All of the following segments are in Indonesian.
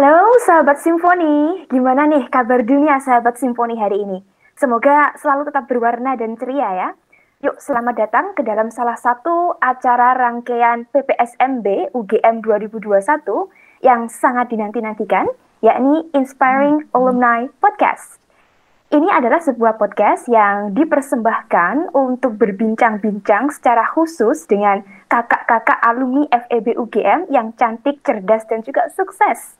Halo sahabat Simfoni, gimana nih kabar dunia sahabat Simfoni hari ini? Semoga selalu tetap berwarna dan ceria ya. Yuk selamat datang ke dalam salah satu acara rangkaian PPSMB UGM 2021 yang sangat dinanti-nantikan, yakni Inspiring Alumni Podcast. Ini adalah sebuah podcast yang dipersembahkan untuk berbincang-bincang secara khusus dengan kakak-kakak alumni FEB UGM yang cantik, cerdas, dan juga sukses.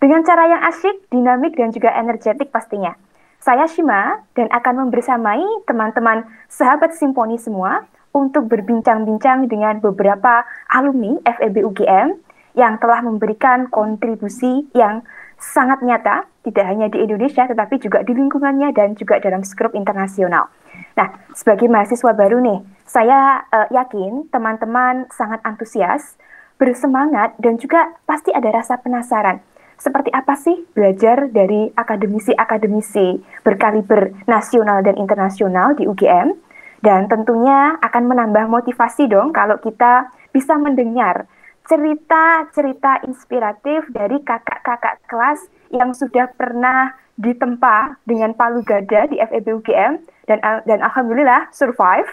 Dengan cara yang asyik, dinamik, dan juga energetik pastinya. Saya Shima dan akan membersamai teman-teman sahabat Simponi semua untuk berbincang-bincang dengan beberapa alumni FEB UGM yang telah memberikan kontribusi yang sangat nyata, tidak hanya di Indonesia, tetapi juga di lingkungannya dan juga dalam skrup internasional. Nah, sebagai mahasiswa baru nih, saya uh, yakin teman-teman sangat antusias, bersemangat, dan juga pasti ada rasa penasaran seperti apa sih belajar dari akademisi-akademisi berkaliber nasional dan internasional di UGM dan tentunya akan menambah motivasi dong kalau kita bisa mendengar cerita-cerita inspiratif dari kakak-kakak kelas yang sudah pernah ditempa dengan palu gada di FEB UGM dan dan alhamdulillah survive.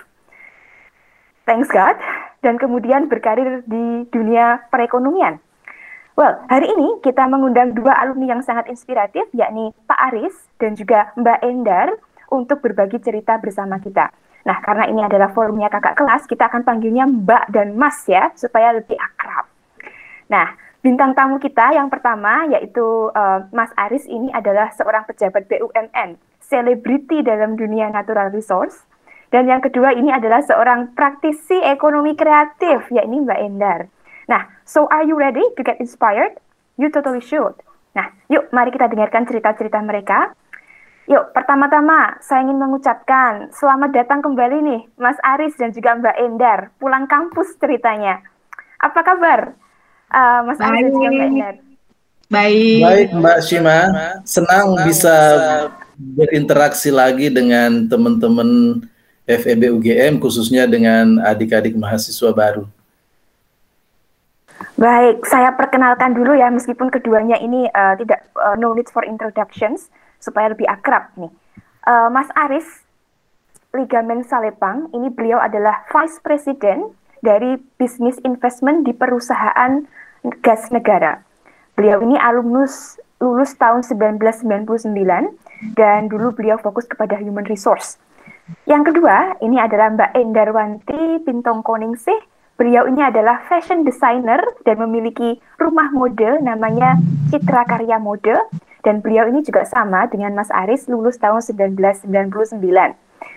Thanks God dan kemudian berkarir di dunia perekonomian. Well, hari ini kita mengundang dua alumni yang sangat inspiratif, yakni Pak Aris dan juga Mbak Endar untuk berbagi cerita bersama kita. Nah, karena ini adalah forumnya kakak kelas, kita akan panggilnya Mbak dan Mas ya, supaya lebih akrab. Nah, bintang tamu kita yang pertama yaitu uh, Mas Aris ini adalah seorang pejabat BUMN, selebriti dalam dunia natural resource. Dan yang kedua ini adalah seorang praktisi ekonomi kreatif, yakni Mbak Endar. Nah, so are you ready to get inspired? You totally should. Nah, yuk mari kita dengarkan cerita-cerita mereka. Yuk, pertama-tama saya ingin mengucapkan selamat datang kembali nih Mas Aris dan juga Mbak Endar, pulang kampus ceritanya. Apa kabar uh, Mas Baik. Aris dan juga Mbak Endar? Baik. Baik Mbak Shima, senang bisa berinteraksi lagi dengan teman-teman FEB UGM khususnya dengan adik-adik mahasiswa baru. Baik, saya perkenalkan dulu ya, meskipun keduanya ini uh, tidak uh, no need for introductions, supaya lebih akrab nih. Uh, Mas Aris Ligamen Salepang, ini beliau adalah Vice President dari Bisnis Investment di perusahaan gas negara. Beliau ini alumnus lulus tahun 1999 dan dulu beliau fokus kepada human resource. Yang kedua, ini adalah Mbak Endarwanti Pintong Koningsih, Beliau ini adalah fashion designer dan memiliki rumah mode namanya Citra Karya Mode dan beliau ini juga sama dengan Mas Aris lulus tahun 1999.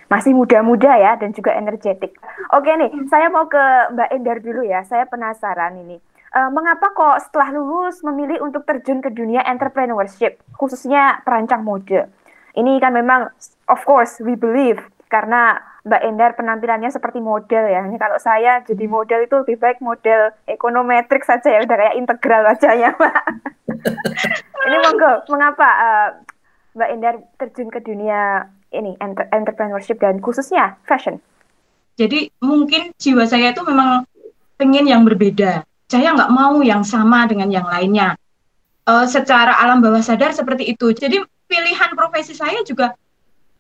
Masih muda-muda ya dan juga energetik. Oke nih, saya mau ke Mbak Endar dulu ya. Saya penasaran ini. Uh, mengapa kok setelah lulus memilih untuk terjun ke dunia entrepreneurship, khususnya perancang mode? Ini kan memang, of course, we believe karena Mbak Endar penampilannya seperti model ya. Ini kalau saya jadi hmm. model itu lebih baik model ekonometrik saja ya, udah kayak integral aja ya, Mbak. ini monggo, mengapa uh, Mbak Endar terjun ke dunia ini entrepreneurship dan khususnya fashion? Jadi mungkin jiwa saya itu memang pengen yang berbeda. Saya nggak mau yang sama dengan yang lainnya. Uh, secara alam bawah sadar seperti itu. Jadi pilihan profesi saya juga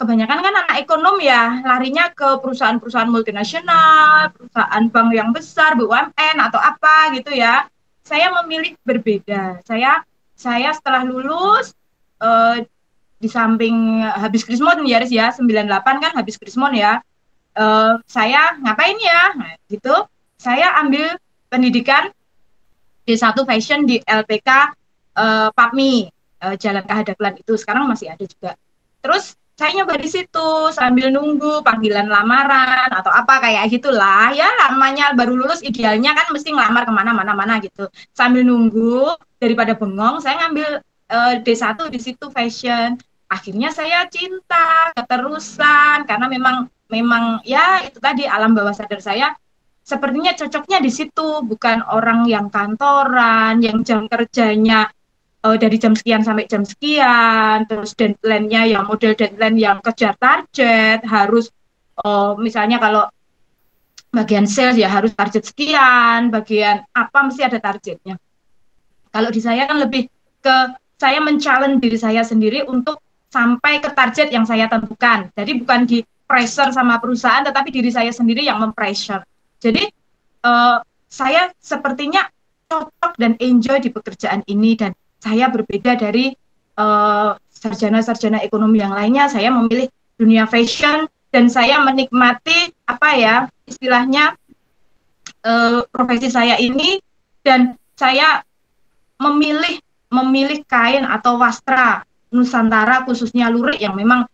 kebanyakan kan anak ekonom ya larinya ke perusahaan-perusahaan multinasional, perusahaan bank yang besar, BUMN atau apa gitu ya. Saya memilih berbeda. Saya saya setelah lulus uh, di samping habis krismon ya ya 98 kan habis krismon ya. Uh, saya ngapain ya? Nah, gitu. Saya ambil pendidikan di satu fashion di LPK eh, PAPMI uh, Jalan Kehadaklan itu sekarang masih ada juga. Terus saya nyoba di situ sambil nunggu panggilan lamaran atau apa kayak gitulah. Ya namanya baru lulus idealnya kan mesti ngelamar ke mana-mana mana gitu. Sambil nunggu daripada bengong saya ngambil uh, D1 di situ fashion. Akhirnya saya cinta keterusan karena memang memang ya itu tadi alam bawah sadar saya sepertinya cocoknya di situ. Bukan orang yang kantoran yang jam kerjanya uh, dari jam sekian sampai jam sekian, terus deadline-nya yang model deadline yang kejar target, harus uh, misalnya kalau bagian sales ya harus target sekian, bagian apa mesti ada targetnya. Kalau di saya kan lebih ke saya men-challenge diri saya sendiri untuk sampai ke target yang saya tentukan. Jadi bukan di pressure sama perusahaan, tetapi diri saya sendiri yang mempressure. Jadi uh, saya sepertinya cocok dan enjoy di pekerjaan ini dan saya berbeda dari sarjana sarjana-sarjana ekonomi yang lainnya. Saya memilih dunia fashion dan saya menikmati apa ya istilahnya uh, profesi saya ini dan saya memilih memilih kain atau wastra Nusantara khususnya lurik yang memang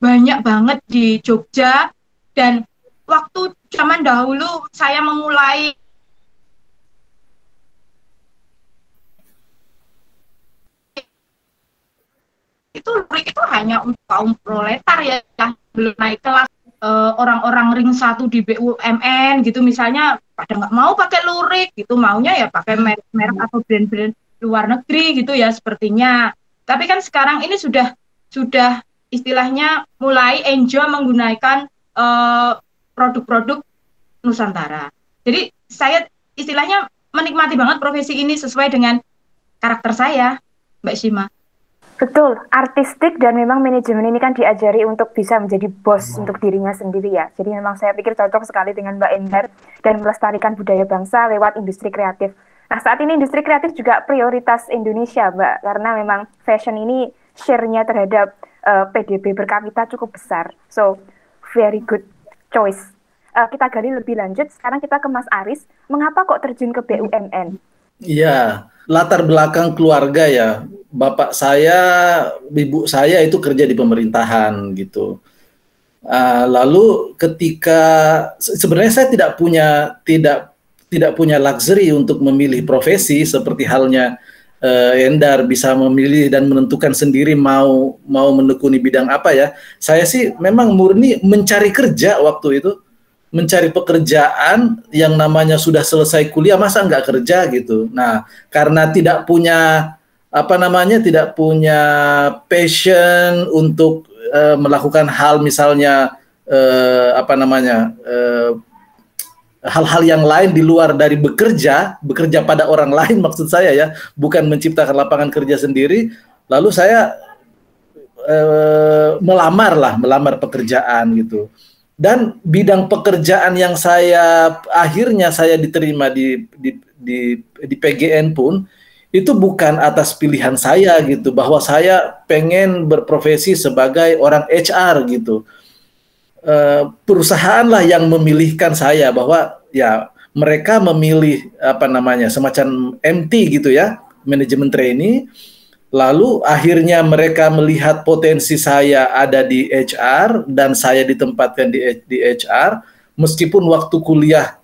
banyak banget di Jogja dan waktu zaman dahulu saya memulai itu lurik itu hanya untuk kaum proletar ya yang belum naik kelas eh, orang-orang ring satu di BUMN gitu misalnya pada nggak mau pakai lurik gitu maunya ya pakai merek-merek atau brand-brand luar negeri gitu ya sepertinya. Tapi kan sekarang ini sudah sudah istilahnya mulai enjoy menggunakan eh, produk-produk Nusantara. Jadi saya istilahnya menikmati banget profesi ini sesuai dengan karakter saya, Mbak Shima. Betul, artistik dan memang manajemen ini kan diajari untuk bisa menjadi bos hmm. untuk dirinya sendiri ya. Jadi memang saya pikir cocok sekali dengan Mbak Ender dan melestarikan budaya bangsa lewat industri kreatif. Nah, saat ini industri kreatif juga prioritas Indonesia, Mbak, karena memang fashion ini share-nya terhadap uh, eh, PDB per kapita cukup besar. So, very good choice. Uh, kita gali lebih lanjut. Sekarang kita ke Mas Aris. Mengapa kok terjun ke BUMN? Iya, latar belakang keluarga ya. Bapak saya, ibu saya itu kerja di pemerintahan gitu. Uh, lalu ketika sebenarnya saya tidak punya tidak tidak punya luxury untuk memilih profesi seperti halnya uh, Endar bisa memilih dan menentukan sendiri mau mau menekuni bidang apa ya. Saya sih memang murni mencari kerja waktu itu, mencari pekerjaan yang namanya sudah selesai kuliah masa nggak kerja gitu. Nah, karena tidak punya apa namanya tidak punya passion untuk uh, melakukan hal misalnya uh, apa namanya uh, hal-hal yang lain di luar dari bekerja, bekerja pada orang lain maksud saya ya, bukan menciptakan lapangan kerja sendiri. Lalu saya melamar lah, melamar pekerjaan gitu. Dan bidang pekerjaan yang saya akhirnya saya diterima di di di, di PGN pun itu bukan atas pilihan saya gitu, bahwa saya pengen berprofesi sebagai orang HR gitu. Eh, perusahaan lah yang memilihkan saya bahwa ya mereka memilih apa namanya semacam MT gitu ya manajemen trainee. Lalu akhirnya mereka melihat potensi saya ada di HR dan saya ditempatkan di, di HR meskipun waktu kuliah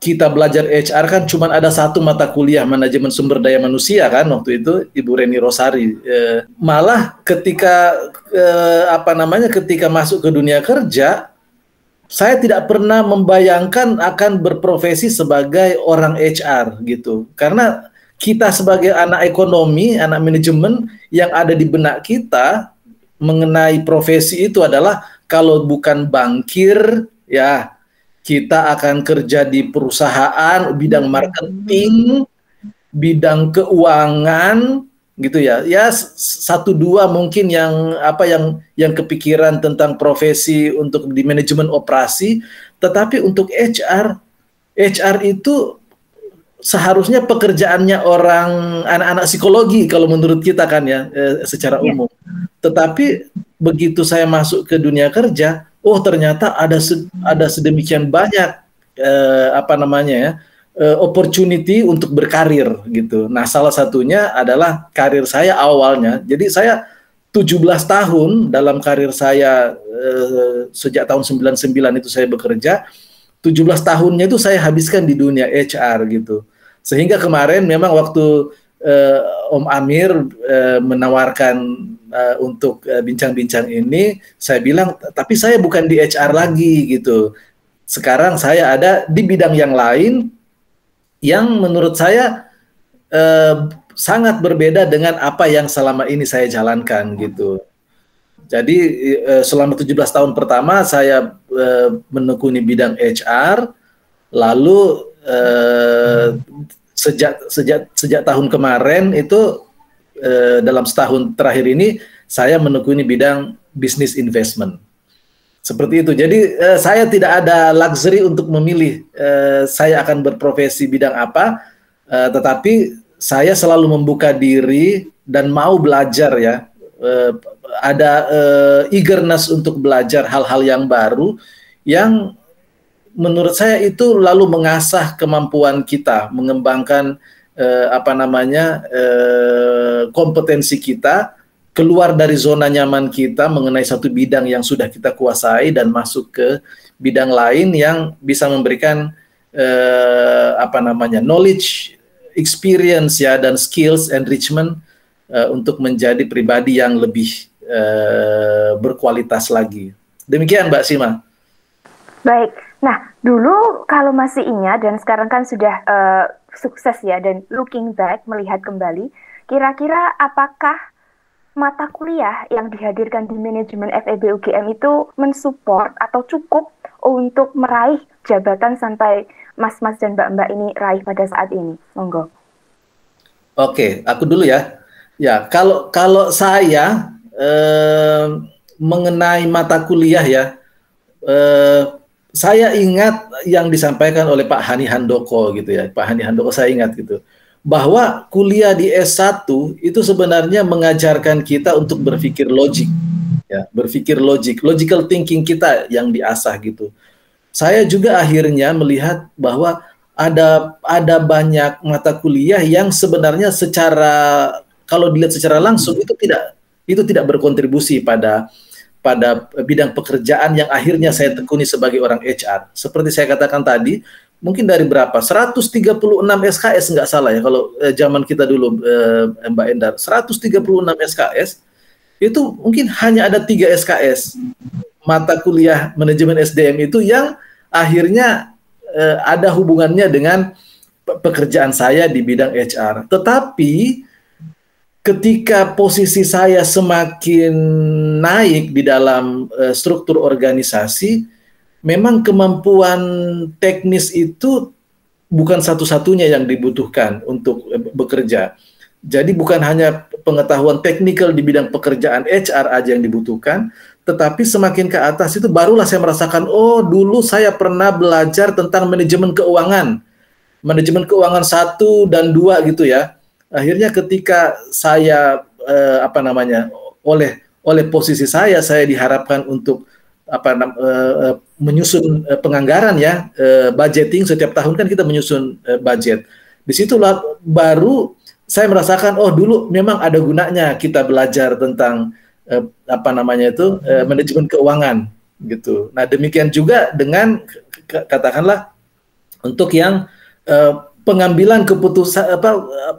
kita belajar HR kan cuma ada satu mata kuliah manajemen sumber daya manusia kan waktu itu Ibu Reni Rosari. E, malah ketika e, apa namanya ketika masuk ke dunia kerja saya tidak pernah membayangkan akan berprofesi sebagai orang HR gitu. Karena kita sebagai anak ekonomi, anak manajemen yang ada di benak kita mengenai profesi itu adalah kalau bukan bankir ya kita akan kerja di perusahaan bidang marketing, bidang keuangan gitu ya. Ya satu dua mungkin yang apa yang yang kepikiran tentang profesi untuk di manajemen operasi, tetapi untuk HR HR itu seharusnya pekerjaannya orang anak-anak psikologi kalau menurut kita kan ya eh, secara iya. umum. Tetapi begitu saya masuk ke dunia kerja, oh ternyata ada ada sedemikian banyak uh, apa namanya ya uh, opportunity untuk berkarir gitu. Nah, salah satunya adalah karir saya awalnya. Jadi saya 17 tahun dalam karir saya uh, sejak tahun 99 itu saya bekerja. 17 tahunnya itu saya habiskan di dunia HR gitu. Sehingga kemarin memang waktu uh, Om Amir uh, menawarkan uh, untuk bincang-bincang uh, ini, saya bilang, tapi saya bukan di HR lagi gitu. Sekarang saya ada di bidang yang lain yang menurut saya uh, sangat berbeda dengan apa yang selama ini saya jalankan gitu. Jadi selama 17 tahun pertama saya menekuni bidang HR, lalu sejak sejak sejak tahun kemarin itu uh, dalam setahun terakhir ini saya menekuni bidang bisnis investment. Seperti itu. Jadi uh, saya tidak ada luxury untuk memilih uh, saya akan berprofesi bidang apa, uh, tetapi saya selalu membuka diri dan mau belajar ya. Uh, ada uh, eagerness untuk belajar hal-hal yang baru yang menurut saya itu lalu mengasah kemampuan kita mengembangkan uh, apa namanya uh, kompetensi kita keluar dari zona nyaman kita mengenai satu bidang yang sudah kita kuasai dan masuk ke bidang lain yang bisa memberikan uh, apa namanya knowledge, experience ya dan skills enrichment uh, untuk menjadi pribadi yang lebih uh, berkualitas lagi. Demikian Mbak Sima. Baik. Nah, dulu kalau masih ingat dan sekarang kan sudah uh, sukses ya dan looking back melihat kembali, kira-kira apakah mata kuliah yang dihadirkan di manajemen FEB UGM itu mensupport atau cukup untuk meraih jabatan sampai mas-mas dan mbak-mbak ini raih pada saat ini? Monggo. Oke, aku dulu ya. Ya, kalau kalau saya eh, mengenai mata kuliah ya, eh, saya ingat yang disampaikan oleh Pak Hani Handoko gitu ya, Pak Hani Handoko saya ingat gitu. Bahwa kuliah di S1 itu sebenarnya mengajarkan kita untuk berpikir logik ya, berpikir logik, logical thinking kita yang diasah gitu. Saya juga akhirnya melihat bahwa ada ada banyak mata kuliah yang sebenarnya secara kalau dilihat secara langsung itu tidak itu tidak berkontribusi pada pada bidang pekerjaan yang akhirnya saya tekuni sebagai orang HR. Seperti saya katakan tadi, mungkin dari berapa? 136 SKS nggak salah ya kalau eh, zaman kita dulu eh, Mbak Endar. 136 SKS itu mungkin hanya ada tiga SKS mata kuliah manajemen SDM itu yang akhirnya eh, ada hubungannya dengan pekerjaan saya di bidang HR. Tetapi ketika posisi saya semakin naik di dalam eh, struktur organisasi, memang kemampuan teknis itu bukan satu-satunya yang dibutuhkan untuk eh, bekerja. Jadi bukan hanya pengetahuan teknikal di bidang pekerjaan HR aja yang dibutuhkan, tetapi semakin ke atas itu barulah saya merasakan, oh dulu saya pernah belajar tentang manajemen keuangan. Manajemen keuangan satu dan dua gitu ya. Akhirnya ketika saya eh, apa namanya oleh oleh posisi saya saya diharapkan untuk apa uh, menyusun uh, penganggaran ya uh, budgeting. Setiap tahun kan kita menyusun uh, budget. Di situlah baru saya merasakan oh dulu memang ada gunanya kita belajar tentang uh, apa namanya itu uh, manajemen keuangan gitu. Nah demikian juga dengan katakanlah untuk yang uh, pengambilan keputusan apa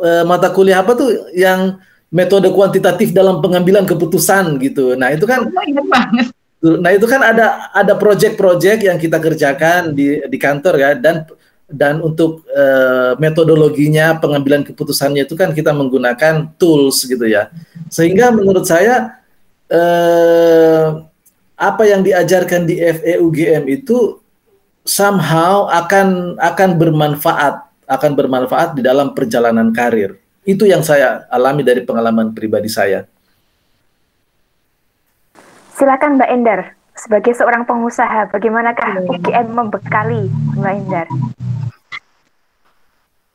uh, mata kuliah apa tuh yang metode kuantitatif dalam pengambilan keputusan gitu. Nah itu kan Nah itu kan ada ada proyek-proyek yang kita kerjakan di di kantor ya dan dan untuk uh, metodologinya pengambilan keputusannya itu kan kita menggunakan tools gitu ya. Sehingga menurut saya uh, apa yang diajarkan di FEUGM itu somehow akan akan bermanfaat akan bermanfaat di dalam perjalanan karir itu yang saya alami dari pengalaman pribadi saya. Silakan Mbak Endar, sebagai seorang pengusaha, bagaimanakah UGM membekali Mbak Endar?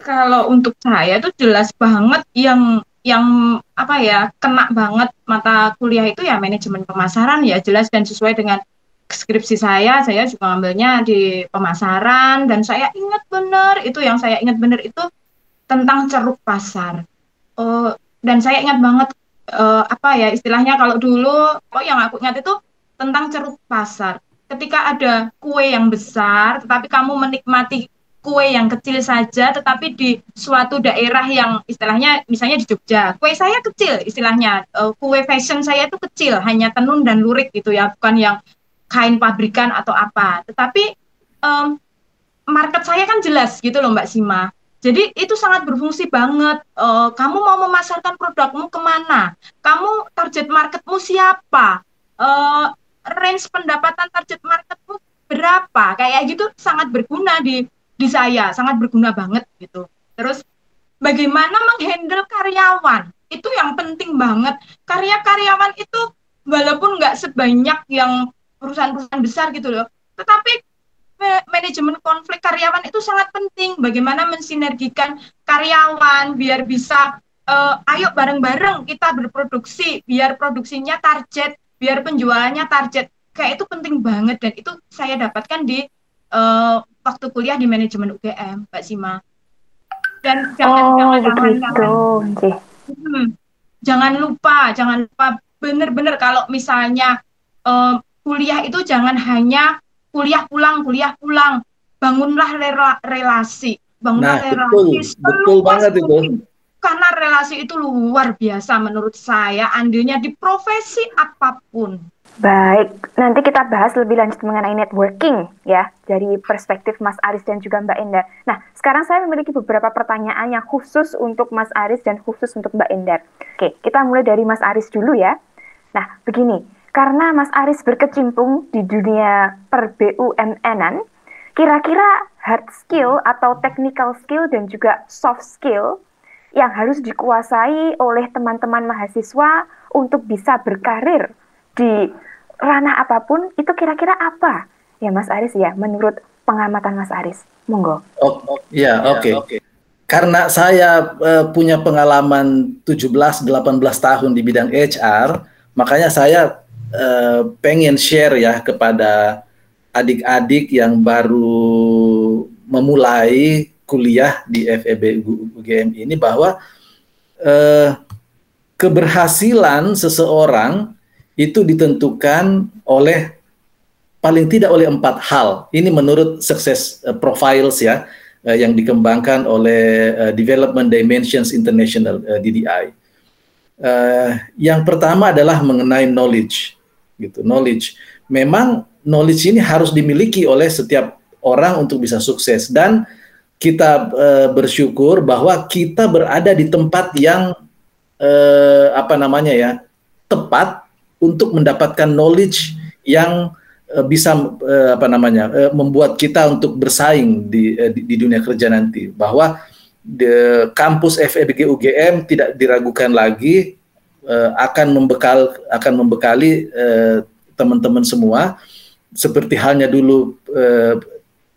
Kalau untuk saya itu jelas banget yang yang apa ya kena banget mata kuliah itu ya manajemen pemasaran ya jelas dan sesuai dengan skripsi saya saya juga ngambilnya di pemasaran. Dan saya ingat benar itu yang saya ingat benar itu tentang ceruk pasar. Uh, dan saya ingat banget uh, apa ya istilahnya kalau dulu oh yang aku ingat itu tentang ceruk pasar. Ketika ada kue yang besar, tetapi kamu menikmati kue yang kecil saja, tetapi di suatu daerah yang istilahnya misalnya di Jogja, kue saya kecil istilahnya, uh, kue fashion saya itu kecil, hanya tenun dan lurik gitu ya, bukan yang kain pabrikan atau apa. Tetapi um, market saya kan jelas gitu loh Mbak Sima. Jadi itu sangat berfungsi banget. Uh, kamu mau memasarkan produkmu ke mana? Kamu target marketmu siapa? Uh, range pendapatan target marketmu berapa? Kayak gitu sangat berguna di di saya, sangat berguna banget gitu. Terus bagaimana menghandle karyawan? itu yang penting banget. Karya karyawan itu walaupun nggak sebanyak yang perusahaan-perusahaan besar gitu loh, tetapi manajemen konflik karyawan itu sangat penting. Bagaimana mensinergikan karyawan biar bisa, uh, ayo bareng-bareng kita berproduksi, biar produksinya target, biar penjualannya target. Kayak itu penting banget dan itu saya dapatkan di uh, waktu kuliah di manajemen UGM, Mbak Sima. Dan jangan oh, jangan, jangan, jangan, hmm, jangan lupa, jangan lupa benar-benar kalau misalnya uh, kuliah itu jangan hanya kuliah pulang, kuliah pulang. Bangunlah rela relasi, bangunlah nah, relasi. Betul, betul banget itu. Karena relasi itu luar biasa menurut saya andilnya di profesi apa pun. Baik, nanti kita bahas lebih lanjut mengenai networking ya dari perspektif Mas Aris dan juga Mbak Endar. Nah, sekarang saya memiliki beberapa pertanyaan yang khusus untuk Mas Aris dan khusus untuk Mbak Endar. Oke, kita mulai dari Mas Aris dulu ya. Nah, begini, karena Mas Aris berkecimpung di dunia per BUMN-an, kira-kira hard skill atau technical skill dan juga soft skill yang harus dikuasai oleh teman-teman mahasiswa untuk bisa berkarir di ranah apa pun itu kira-kira apa ya Mas Aris ya menurut pengamatan Mas Aris monggo oh, ya oke okay. okay. karena saya uh, punya pengalaman 17 18 tahun di bidang HR makanya saya Eh, pengen share ya kepada adik-adik yang baru memulai kuliah di FEB UGM ini bahwa uh, keberhasilan seseorang itu ditentukan oleh paling tidak oleh empat hal. Ini menurut Success eh, Profiles ya yang dikembangkan oleh Development Dimensions International DDI. yang pertama adalah mengenai knowledge gitu knowledge. Memang knowledge ini harus dimiliki oleh setiap orang untuk bisa sukses. Dan kita e, bersyukur bahwa kita berada di tempat yang e, apa namanya ya tepat untuk mendapatkan knowledge yang e, bisa e, apa namanya e, membuat kita untuk bersaing di, e, di dunia kerja nanti. Bahwa di kampus FEBG UGM tidak diragukan lagi uh, akan membekal akan membekali uh, teman-teman semua seperti halnya dulu uh,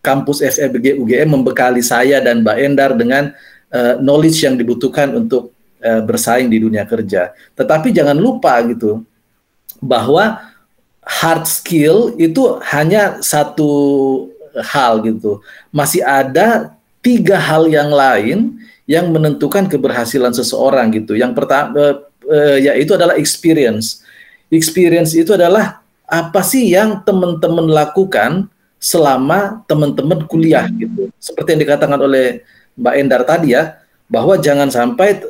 kampus FEBG UGM membekali saya dan Mbak Endar dengan uh, knowledge yang dibutuhkan untuk uh, bersaing di dunia kerja. Tetapi jangan lupa gitu bahwa hard skill itu hanya satu hal gitu. Masih ada tiga hal yang lain yang menentukan keberhasilan seseorang gitu. Yang pertama uh, yaitu adalah experience. Experience itu adalah apa sih yang teman-teman lakukan selama teman-teman kuliah gitu. Seperti yang dikatakan oleh Mbak Endar tadi ya, bahwa jangan sampai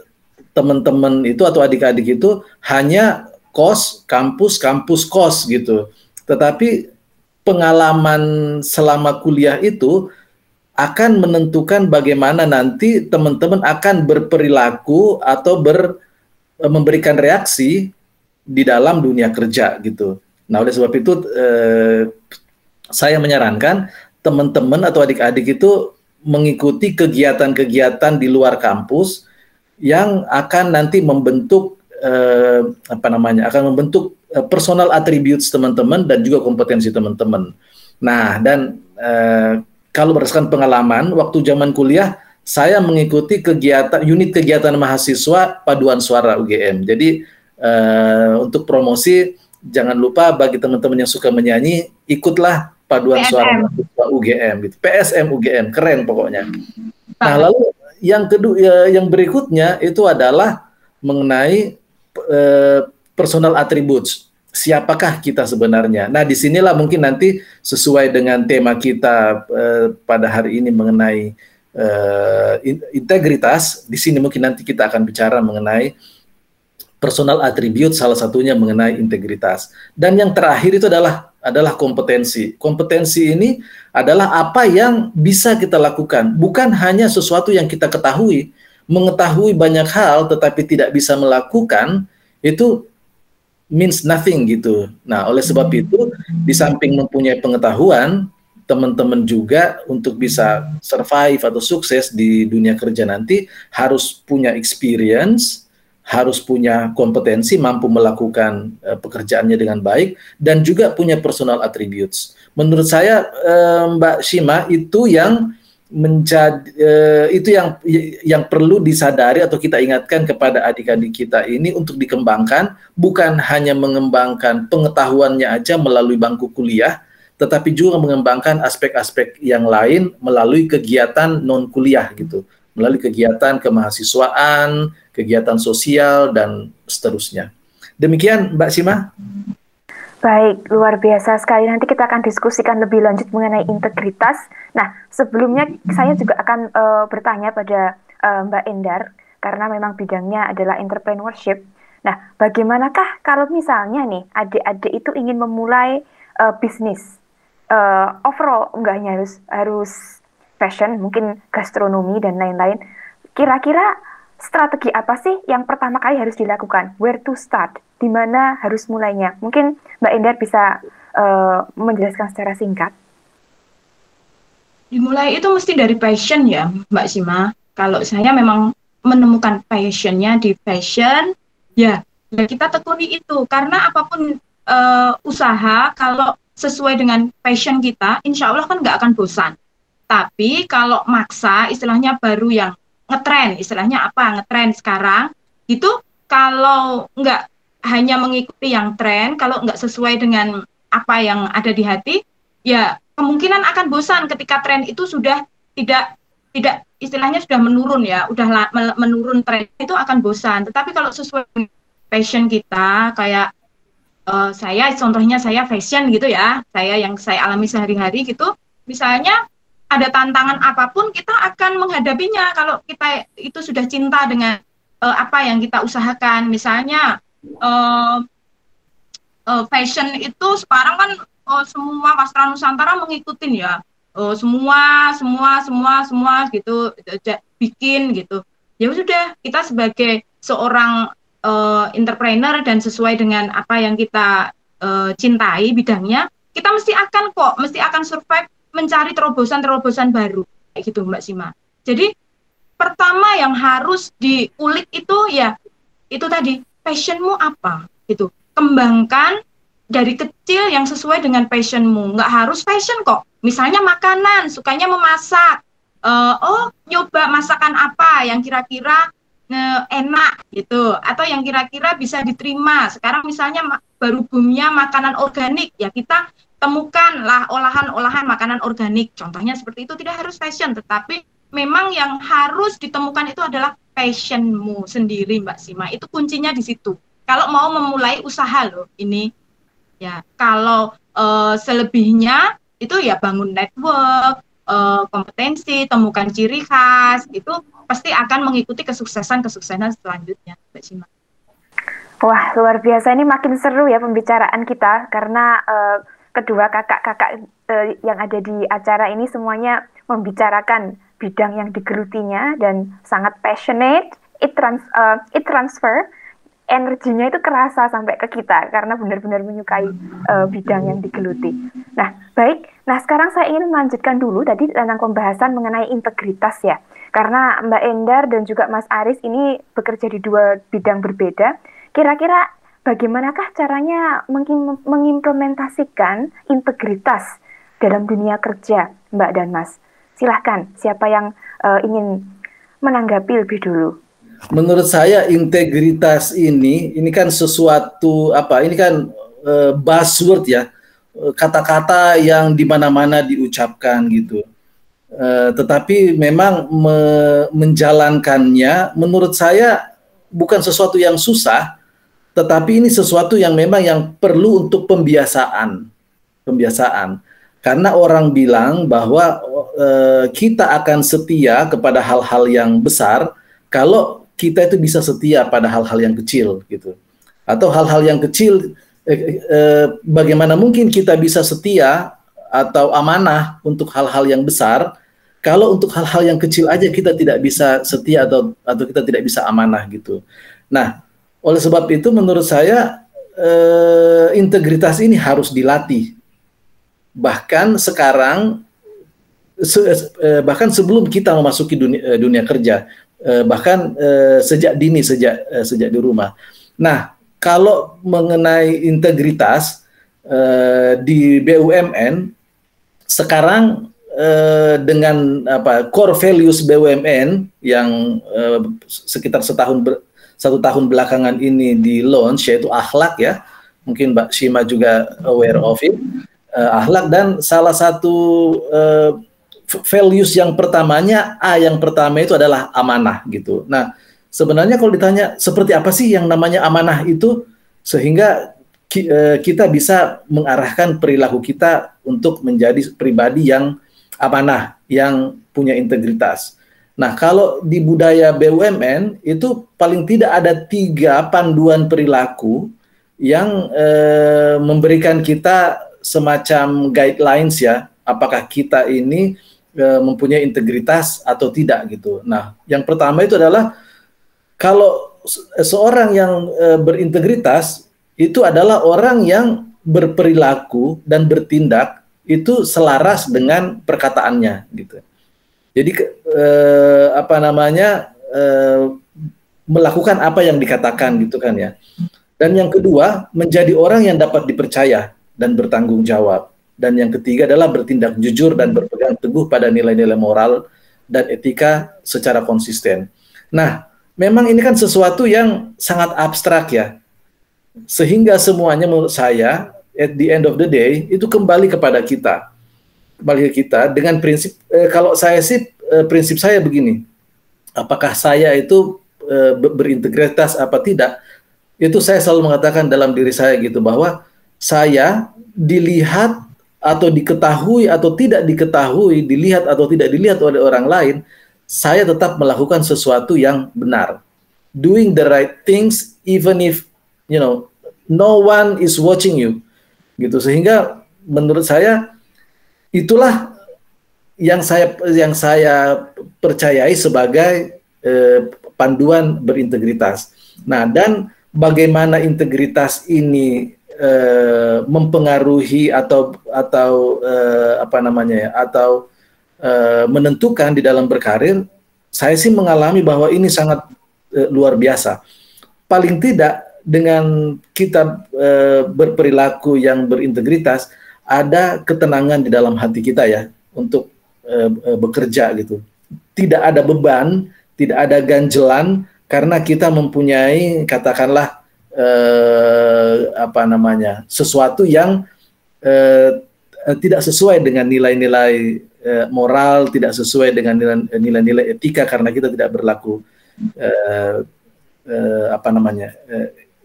teman-teman itu atau adik-adik itu hanya kos, kampus, kampus, kos gitu. Tetapi pengalaman selama kuliah itu akan menentukan bagaimana nanti teman-teman akan berperilaku atau ber memberikan reaksi di dalam dunia kerja gitu. Nah oleh sebab itu eh, saya menyarankan teman-teman atau adik-adik itu mengikuti kegiatan-kegiatan di luar kampus yang akan nanti membentuk eh, apa namanya akan membentuk eh, personal attributes teman-teman dan juga kompetensi teman-teman. Nah dan eh, kalau berdasarkan pengalaman waktu zaman kuliah saya mengikuti kegiatan unit kegiatan mahasiswa paduan suara UGM. Jadi uh, untuk promosi jangan lupa bagi teman-teman yang suka menyanyi ikutlah paduan PSM. suara mahasiswa UGM gitu. PSM UGM keren pokoknya. Nah, lalu yang kedua ya, yang berikutnya itu adalah mengenai uh, personal attributes. Siapakah kita sebenarnya? Nah, di sinilah mungkin nanti sesuai dengan tema kita uh, pada hari ini mengenai uh, integritas. Di sini mungkin nanti kita akan bicara mengenai personal attribute salah satunya mengenai integritas. Dan yang terakhir itu adalah adalah kompetensi. Kompetensi ini adalah apa yang bisa kita lakukan, bukan hanya sesuatu yang kita ketahui. Mengetahui banyak hal tetapi tidak bisa melakukan itu means nothing gitu. Nah, oleh sebab itu di samping mempunyai pengetahuan, teman-teman juga untuk bisa survive atau sukses di dunia kerja nanti harus punya experience, harus punya kompetensi, mampu melakukan uh, pekerjaannya dengan baik, dan juga punya personal attributes. Menurut saya, uh, Mbak Shima itu yang menjadi uh, itu yang yang perlu disadari atau kita ingatkan kepada adik-adik kita ini untuk dikembangkan, bukan hanya mengembangkan pengetahuannya aja melalui bangku kuliah, tetapi juga mengembangkan aspek-aspek yang lain melalui kegiatan non kuliah gitu melalui kegiatan kemahasiswaan, kegiatan sosial, dan seterusnya. Demikian, Mbak Sima. Baik, luar biasa sekali. Nanti kita akan diskusikan lebih lanjut mengenai integritas. Nah, sebelumnya saya juga akan uh, bertanya pada uh, Mbak Endar, karena memang bidangnya adalah entrepreneurship. Nah, bagaimanakah kalau misalnya nih adik-adik itu ingin memulai uh, bisnis? Uh, overall, enggak hanya harus harus fashion, mungkin gastronomi dan lain-lain. Kira-kira strategi apa sih yang pertama kali harus dilakukan? Where to start? Di mana harus mulainya? Mungkin Mbak Endar bisa uh, menjelaskan secara singkat. Dimulai itu mesti dari passion ya, Mbak Sima. Kalau saya memang menemukan passionnya di fashion, ya, ya kita tekuni itu. Karena apa pun uh, usaha, kalau sesuai dengan passion kita, insya Allah kan nggak akan bosan. Tapi kalau maksa, istilahnya baru yang ngetren, istilahnya apa ngetren sekarang, itu kalau nggak hanya mengikuti yang tren, kalau nggak sesuai dengan apa yang ada di hati, ya kemungkinan akan bosan ketika tren itu sudah tidak tidak istilahnya sudah menurun ya, udah menurun tren itu akan bosan. Tetapi kalau sesuai passion kita, kayak uh, saya contohnya saya fashion gitu ya, saya yang saya alami sehari-hari gitu, misalnya ada tantangan apa pun kita akan menghadapinya. Kalau kita itu sudah cinta dengan uh, apa yang kita usahakan. Misalnya uh, uh, fashion itu sekarang kan uh, semua wastra nusantara mengikutin ya. Uh, semua semua semua semua gitu. Bikin gitu. Ya sudah kita sebagai seorang uh, entrepreneur dan sesuai dengan apa yang kita uh, cintai bidangnya kita mesti akan kok mesti akan survive mencari terobosan-terobosan baru kayak gitu Mbak Sima. Jadi pertama yang harus diulik itu ya itu tadi passionmu apa gitu. Kembangkan dari kecil yang sesuai dengan passionmu. Nggak harus passion kok. Misalnya makanan, sukanya memasak. Uh, oh nyoba masakan apa yang kira-kira enak gitu atau yang kira-kira bisa diterima. Sekarang misalnya baru boomnya makanan organik ya kita temukanlah olahan-olahan makanan organik. Contohnya seperti itu tidak harus fashion, tetapi memang yang harus ditemukan itu adalah passionmu sendiri, Mbak Sima. Itu kuncinya di situ. Kalau mau memulai usaha loh, ini ya. Kalau uh, selebihnya itu ya bangun network, uh, kompetensi, temukan ciri khas, itu pasti akan mengikuti kesuksesan-kesuksesan selanjutnya, Mbak Sima. Wah, luar biasa ini makin seru ya pembicaraan kita karena uh, kedua kakak-kakak uh, yang ada di acara ini semuanya membicarakan bidang yang digelutinya dan sangat passionate. It trans uh, it transfer energinya itu kerasa sampai ke kita karena benar-benar menyukai uh, bidang yang digeluti. Nah, baik. Nah, sekarang saya ingin melanjutkan dulu tadi tentang pembahasan mengenai integritas ya. Karena Mbak Endar dan juga Mas Aris ini bekerja di dua bidang berbeda. Kira-kira bagaimanakah caranya mengimplementasikan integritas dalam dunia kerja, Mbak dan Mas? Silahkan, siapa yang uh, ingin menanggapi lebih dulu? Menurut saya integritas ini, ini kan sesuatu apa? Ini kan uh, buzzword ya, eh, kata-kata yang di mana-mana diucapkan gitu. Uh, tetapi memang me menjalankannya, menurut saya bukan sesuatu yang susah, tetapi ini sesuatu yang memang yang perlu untuk pembiasaan. Pembiasaan. Karena orang bilang bahwa e, kita akan setia kepada hal-hal yang besar kalau kita itu bisa setia pada hal-hal yang kecil gitu. Atau hal-hal yang kecil e, e, bagaimana mungkin kita bisa setia atau amanah untuk hal-hal yang besar kalau untuk hal-hal yang kecil aja kita tidak bisa setia atau atau kita tidak bisa amanah gitu. Nah, oleh sebab itu menurut saya eh, integritas ini harus dilatih. Bahkan sekarang se, eh, bahkan sebelum kita memasuki dunia, eh, dunia kerja, uh, bahkan uh, sejak dini sejak uh, sejak di rumah. Nah, kalau mengenai integritas uh, di BUMN sekarang uh, dengan apa core values BUMN yang uh, sekitar setahun ber, satu tahun belakangan ini di launch yaitu akhlak ya mungkin Mbak Shima juga aware of it uh, akhlak dan salah satu uh, values yang pertamanya A yang pertama itu adalah amanah gitu nah sebenarnya kalau ditanya seperti apa sih yang namanya amanah itu sehingga Eh, kita bisa mengarahkan perilaku kita untuk menjadi pribadi yang amanah, yang punya integritas. Nah, kalau di budaya BUMN itu paling tidak ada tiga panduan perilaku yang eh, memberikan kita semacam guidelines ya, apakah kita ini eh, mempunyai integritas atau tidak gitu. Nah, yang pertama itu adalah kalau seorang yang eh, berintegritas itu adalah orang yang berperilaku dan bertindak itu selaras dengan perkataannya gitu. Jadi eh, apa namanya eh, melakukan apa yang dikatakan gitu kan ya. Dan yang kedua menjadi orang yang dapat dipercaya dan bertanggung jawab. Dan yang ketiga adalah bertindak jujur dan berpegang teguh pada nilai-nilai moral dan etika secara konsisten. Nah, memang ini kan sesuatu yang sangat abstrak ya sehingga semuanya menurut saya at the end of the day itu kembali kepada kita. Kembali ke kita dengan prinsip eh, kalau saya sih eh, prinsip saya begini. Apakah saya itu eh, berintegritas apa tidak? Itu saya selalu mengatakan dalam diri saya gitu bahwa saya dilihat atau diketahui atau tidak diketahui, dilihat atau tidak dilihat oleh orang lain, saya tetap melakukan sesuatu yang benar. Doing the right things even if you know no one is watching you gitu sehingga menurut saya itulah yang saya yang saya percayai sebagai eh, panduan berintegritas. Nah, dan bagaimana integritas ini eh, mempengaruhi atau atau eh, apa namanya ya atau eh, menentukan di dalam berkarir, saya sih mengalami bahwa ini sangat eh, luar biasa. Paling tidak dengan kita e, berperilaku yang berintegritas, ada ketenangan di dalam hati kita ya untuk e, bekerja gitu. Tidak ada beban, tidak ada ganjelan karena kita mempunyai katakanlah e, apa namanya sesuatu yang e, tidak sesuai dengan nilai-nilai e, moral, tidak sesuai dengan nilai-nilai etika karena kita tidak berlaku e, e, apa namanya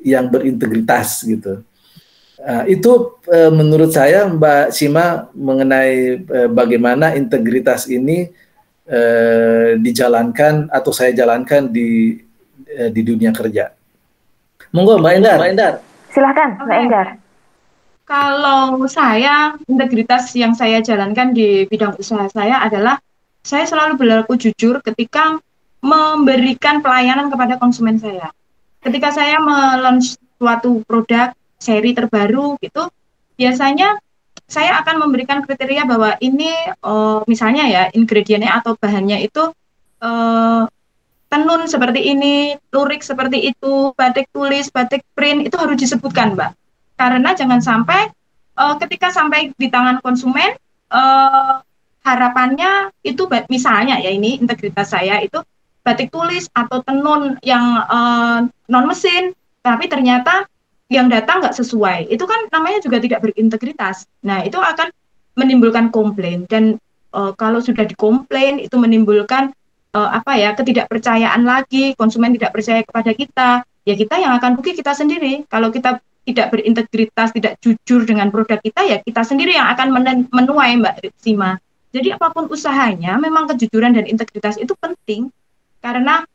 yang berintegritas gitu. Uh, itu uh, menurut saya Mbak Sima mengenai uh, bagaimana integritas ini uh, dijalankan atau saya jalankan di uh, di dunia kerja. Monggo Mbak Endar. Mbak Endar. Silahkan Mbak Endar. Kalau saya integritas yang saya jalankan di bidang usaha saya adalah saya selalu berlaku jujur ketika memberikan pelayanan kepada konsumen saya ketika saya melaunch suatu produk seri terbaru gitu, biasanya saya akan memberikan kriteria bahwa ini uh, misalnya ya ingredientnya atau bahannya itu uh, tenun seperti ini, lurik seperti itu, batik tulis, batik print itu harus disebutkan, Mbak. Karena jangan sampai uh, ketika sampai di tangan konsumen uh, harapannya itu misalnya ya ini integritas saya itu batik tulis atau tenun yang uh, non mesin, tapi ternyata yang datang nggak sesuai. Itu kan namanya juga tidak berintegritas. Nah, itu akan menimbulkan komplain dan uh, kalau sudah dikomplain itu menimbulkan uh, apa ya ketidakpercayaan lagi, konsumen tidak percaya kepada kita. Ya kita yang akan rugi kita sendiri. Kalau kita tidak berintegritas, tidak jujur dengan produk kita, ya kita sendiri yang akan menuai Mbak Sima. Jadi apa pun usahanya, memang kejujuran dan integritas itu penting karena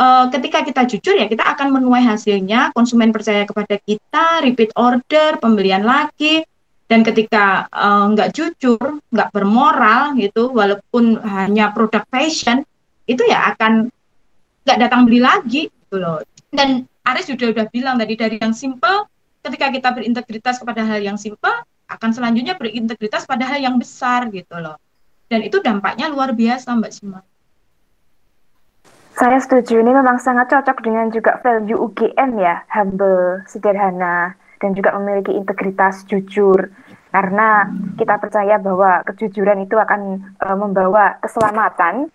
uh, ketika kita jujur ya kita akan menuai hasilnya, konsumen percaya kepada kita, repeat order, pembelian lagi, dan ketika uh, nggak jujur, nggak bermoral gitu, walaupun hanya produk fashion, itu ya akan nggak datang beli lagi gitu loh. Dan Aris sudah udah bilang tadi dari yang simple, ketika kita berintegritas kepada hal yang simple, akan selanjutnya berintegritas pada hal yang besar gitu loh. Dan itu dampaknya luar biasa Mbak Sima. Saya setuju, ini memang sangat cocok dengan juga value UGM ya, humble, sederhana, dan juga memiliki integritas jujur. Karena kita percaya bahwa kejujuran itu akan uh, membawa keselamatan,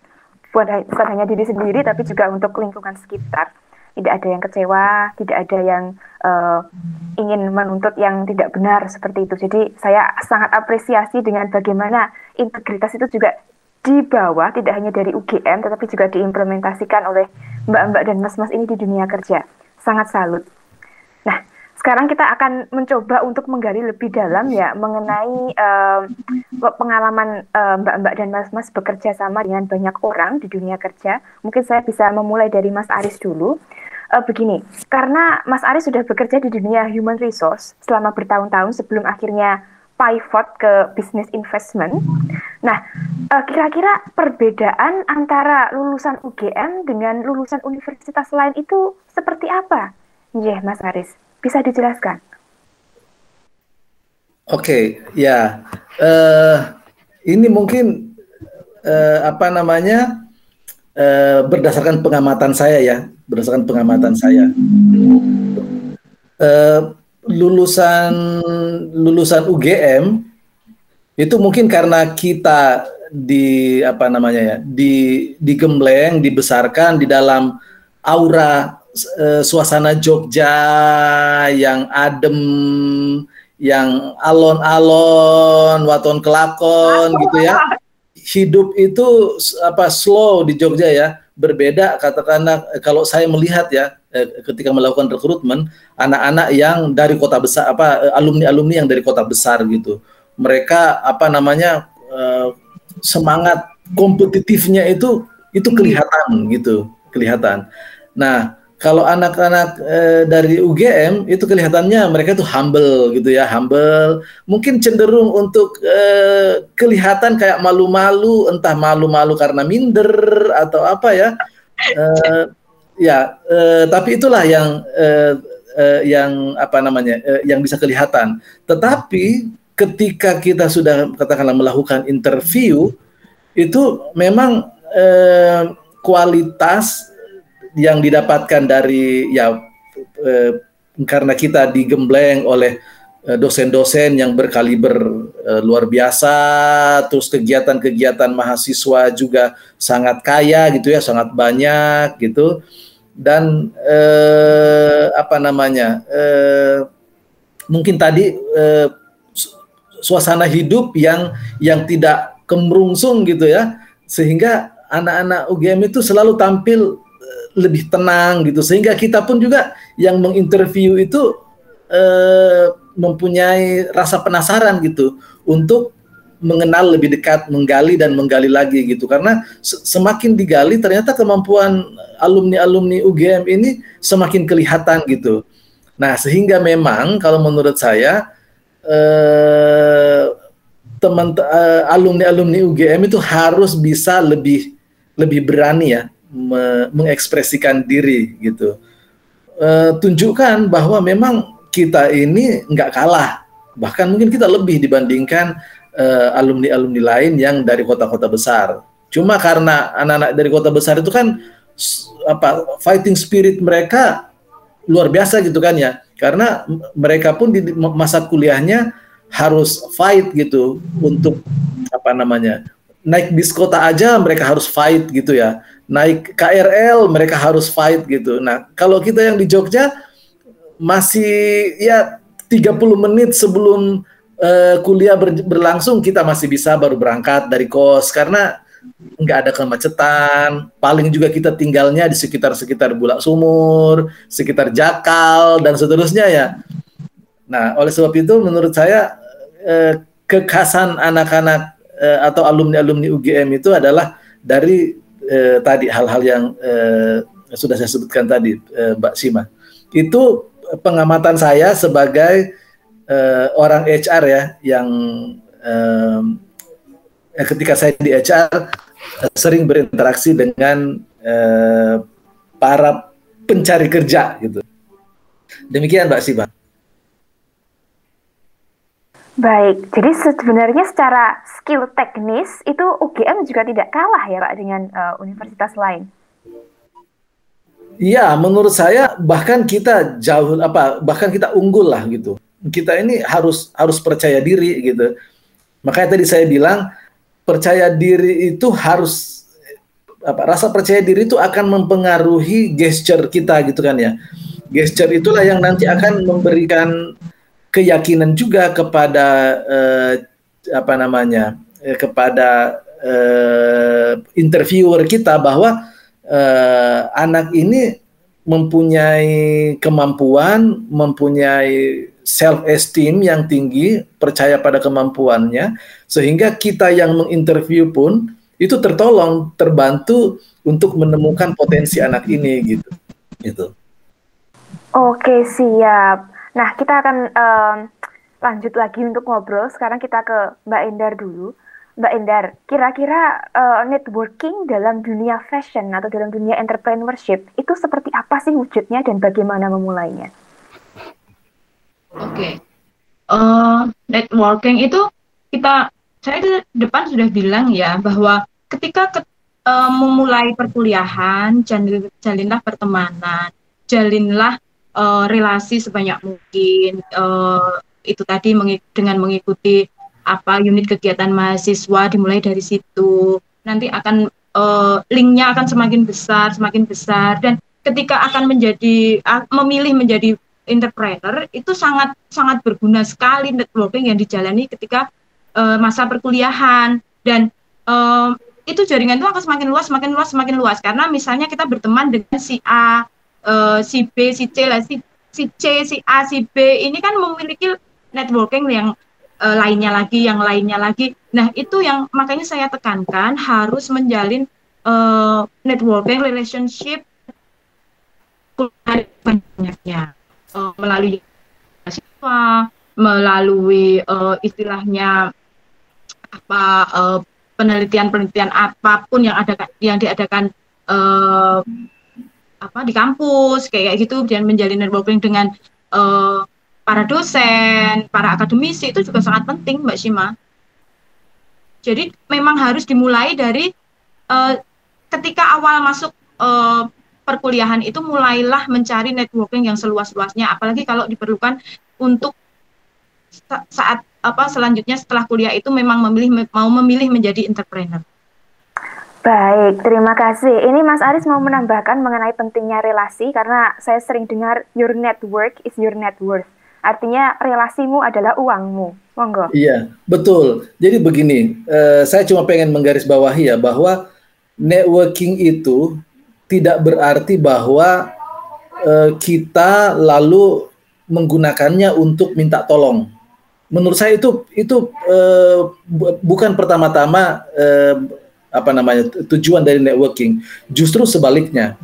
bukan hanya diri sendiri, tapi juga untuk lingkungan sekitar. Tidak ada yang kecewa, tidak ada yang uh, ingin menuntut yang tidak benar seperti itu. Jadi saya sangat apresiasi dengan bagaimana integritas itu juga dibawa tidak hanya dari UGM tetapi juga diimplementasikan oleh mbak-mbak dan mas-mas ini di dunia kerja. Sangat salut. Sekarang kita akan mencoba untuk menggali lebih dalam ya mengenai uh, pengalaman mbak-mbak uh, dan mas-mas bekerja sama dengan banyak orang di dunia kerja. Mungkin saya bisa memulai dari Mas Aris dulu. Uh, begini, karena Mas Aris sudah bekerja di dunia human resource selama bertahun-tahun sebelum akhirnya pivot ke business investment. Nah, uh, kira-kira perbedaan antara lulusan UGM dengan lulusan universitas lain itu seperti apa? Ya, Mas Haris, bisa dijelaskan? Oke, okay, ya. Uh, ini mungkin uh, apa namanya uh, berdasarkan pengamatan saya ya, berdasarkan pengamatan saya. Uh, lulusan lulusan UGM itu mungkin karena kita di apa namanya ya di digembleng dibesarkan di dalam aura e, suasana Jogja yang adem yang alon-alon waton kelakon gitu ya. Hidup itu apa slow di Jogja ya. Berbeda katakanlah kalau saya melihat ya eh, ketika melakukan rekrutmen anak-anak yang dari kota besar apa alumni-alumni yang dari kota besar gitu. Mereka apa namanya eh, semangat kompetitifnya itu itu kelihatan gitu kelihatan. Nah kalau anak-anak e, dari UGM itu kelihatannya mereka itu humble gitu ya, humble. Mungkin cenderung untuk e, kelihatan kayak malu-malu, entah malu-malu karena minder atau apa ya. E, ya, e, tapi itulah yang e, e, yang apa namanya? E, yang bisa kelihatan. Tetapi ketika kita sudah katakanlah melakukan interview itu memang e, kualitas yang didapatkan dari ya eh, karena kita digembleng oleh eh, dosen-dosen yang berkaliber eh, luar biasa, terus kegiatan-kegiatan mahasiswa juga sangat kaya gitu ya, sangat banyak gitu, dan eh, apa namanya, eh, mungkin tadi eh, suasana hidup yang yang tidak kemerungsung gitu ya, sehingga anak-anak UGM itu selalu tampil lebih tenang gitu. Sehingga kita pun juga yang menginterview itu eh, mempunyai rasa penasaran gitu untuk mengenal lebih dekat, menggali dan menggali lagi gitu. Karena semakin digali ternyata kemampuan alumni-alumni UGM ini semakin kelihatan gitu. Nah, sehingga memang kalau menurut saya eh, teman eh, alumni-alumni UGM itu harus bisa lebih lebih berani ya me mengekspresikan diri gitu. E, tunjukkan bahwa memang kita ini nggak kalah, bahkan mungkin kita lebih dibandingkan eh, alumni-alumni lain yang dari kota-kota besar. Cuma karena anak-anak dari kota besar itu kan apa fighting spirit mereka luar biasa gitu kan ya. Karena mereka pun di masa kuliahnya harus fight gitu untuk apa namanya naik bis kota aja mereka harus fight gitu ya naik KRL mereka harus fight gitu. Nah, kalau kita yang di Jogja masih ya 30 menit sebelum uh, kuliah ber, berlangsung kita masih bisa baru berangkat dari kos karena nggak ada kemacetan. Paling juga kita tinggalnya di sekitar-sekitar Bulak Sumur, sekitar Jakal dan seterusnya ya. Nah, oleh sebab itu menurut saya eh, kekhasan anak-anak eh, atau alumni-alumni UGM itu adalah dari eh, tadi hal-hal yang eh, sudah saya sebutkan tadi eh, Mbak Sima. Itu pengamatan saya sebagai eh, orang HR ya yang eh, ketika saya di HR eh, sering berinteraksi dengan eh, para pencari kerja gitu. Demikian Mbak Sima Baik, jadi sebenarnya secara skill teknis itu UGM juga tidak kalah ya Pak dengan uh, universitas lain. Iya, menurut saya bahkan kita jauh apa bahkan kita unggul lah gitu. Kita ini harus harus percaya diri gitu. Makanya tadi saya bilang percaya diri itu harus apa rasa percaya diri itu akan mempengaruhi gesture kita gitu kan ya. Gesture itulah yang nanti akan memberikan keyakinan juga kepada eh, apa namanya? Eh, kepada eh, interviewer kita bahwa uh, anak ini mempunyai kemampuan, mempunyai self esteem yang tinggi, percaya pada kemampuannya, sehingga kita yang menginterview pun itu tertolong, terbantu untuk menemukan potensi anak ini gitu. Gitu. Oke, siap. Nah, kita akan um, lanjut lagi untuk ngobrol. Sekarang kita ke Mbak Endar dulu. Mbak Endar, kira-kira uh, networking dalam dunia fashion atau dalam dunia entrepreneurship itu seperti apa sih wujudnya dan bagaimana memulainya? Oke, okay. uh, eh, networking itu kita saya di depan sudah bilang ya bahwa ketika ke, uh, memulai perkuliahan, jalinlah pertemanan, jalinlah uh, relasi sebanyak mungkin. Uh, itu tadi mengik dengan mengikuti apa unit kegiatan mahasiswa dimulai dari situ. Nanti akan uh, linknya akan semakin besar semakin besar. Dan ketika akan menjadi uh, memilih menjadi entrepreneur itu sangat sangat berguna sekali networking yang dijalani ketika uh, masa perkuliahan. Dan uh, itu jaringan itu akan semakin luas semakin luas semakin luas. Karena misalnya kita berteman dengan si A uh, si B si C lah si si C si A si B ini kan memiliki networking yang uh, lainnya lagi, yang lainnya lagi. Nah, itu yang makanya saya tekankan harus menjalin uh, networking relationship banyaknya uh, melalui siswa, melalui uh, istilahnya apa penelitian-penelitian apa pun yang ada yang diadakan uh, apa di kampus kayak gitu dan menjalin networking dengan uh, para dosen, para akademisi itu juga sangat penting, Mbak Shima. Jadi memang harus dimulai dari uh, ketika awal masuk uh, perkuliahan itu mulailah mencari networking yang seluas-luasnya, apalagi kalau diperlukan untuk saat apa selanjutnya setelah kuliah itu memang memilih mau memilih menjadi entrepreneur. Baik, terima kasih. Ini Mas Aris mau menambahkan mengenai pentingnya relasi karena saya sering dengar your network is your net worth. Artinya relasimu adalah uangmu. Monggo. Iya, betul. Jadi begini, uh, saya cuma pengen menggarisbawahi ya bahwa networking itu tidak berarti bahwa uh, kita lalu menggunakannya untuk minta tolong. Menurut saya itu itu uh, bukan pertama-tama uh, apa namanya tujuan dari networking. Justru sebaliknya,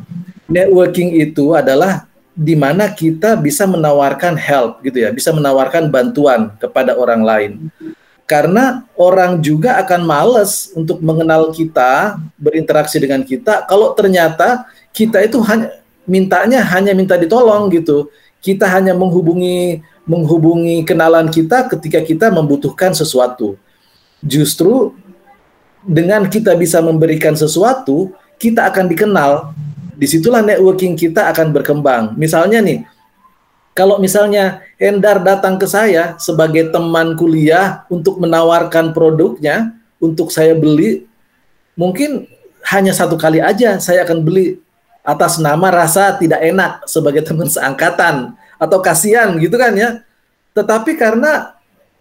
networking itu adalah di mana kita bisa menawarkan help gitu ya, bisa menawarkan bantuan kepada orang lain. Karena orang juga akan males untuk mengenal kita, berinteraksi dengan kita kalau ternyata kita itu hanya mintanya hanya minta ditolong gitu. Kita hanya menghubungi menghubungi kenalan kita ketika kita membutuhkan sesuatu. Justru dengan kita bisa memberikan sesuatu, kita akan dikenal di situlah networking kita akan berkembang. Misalnya nih, kalau misalnya Endar datang ke saya sebagai teman kuliah untuk menawarkan produknya untuk saya beli, mungkin hanya satu kali aja saya akan beli atas nama rasa tidak enak sebagai teman seangkatan atau kasihan gitu kan ya. Tetapi karena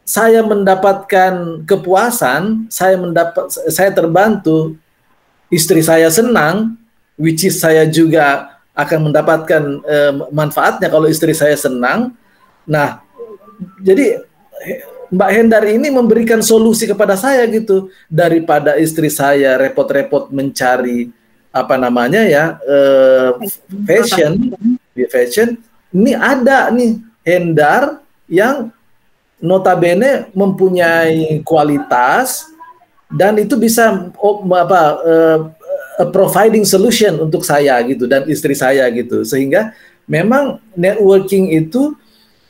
saya mendapatkan kepuasan, saya mendapat saya terbantu, istri saya senang, which is saya juga akan mendapatkan uh, manfaatnya kalau istri saya senang. Nah, jadi Mbak Hendar ini memberikan solusi kepada saya gitu daripada istri saya repot-repot mencari apa namanya ya uh, fashion, fashion. Ini ada nih Hendar yang notabene mempunyai kualitas dan itu bisa oh, apa uh, providing solution untuk saya gitu dan istri saya gitu sehingga memang networking itu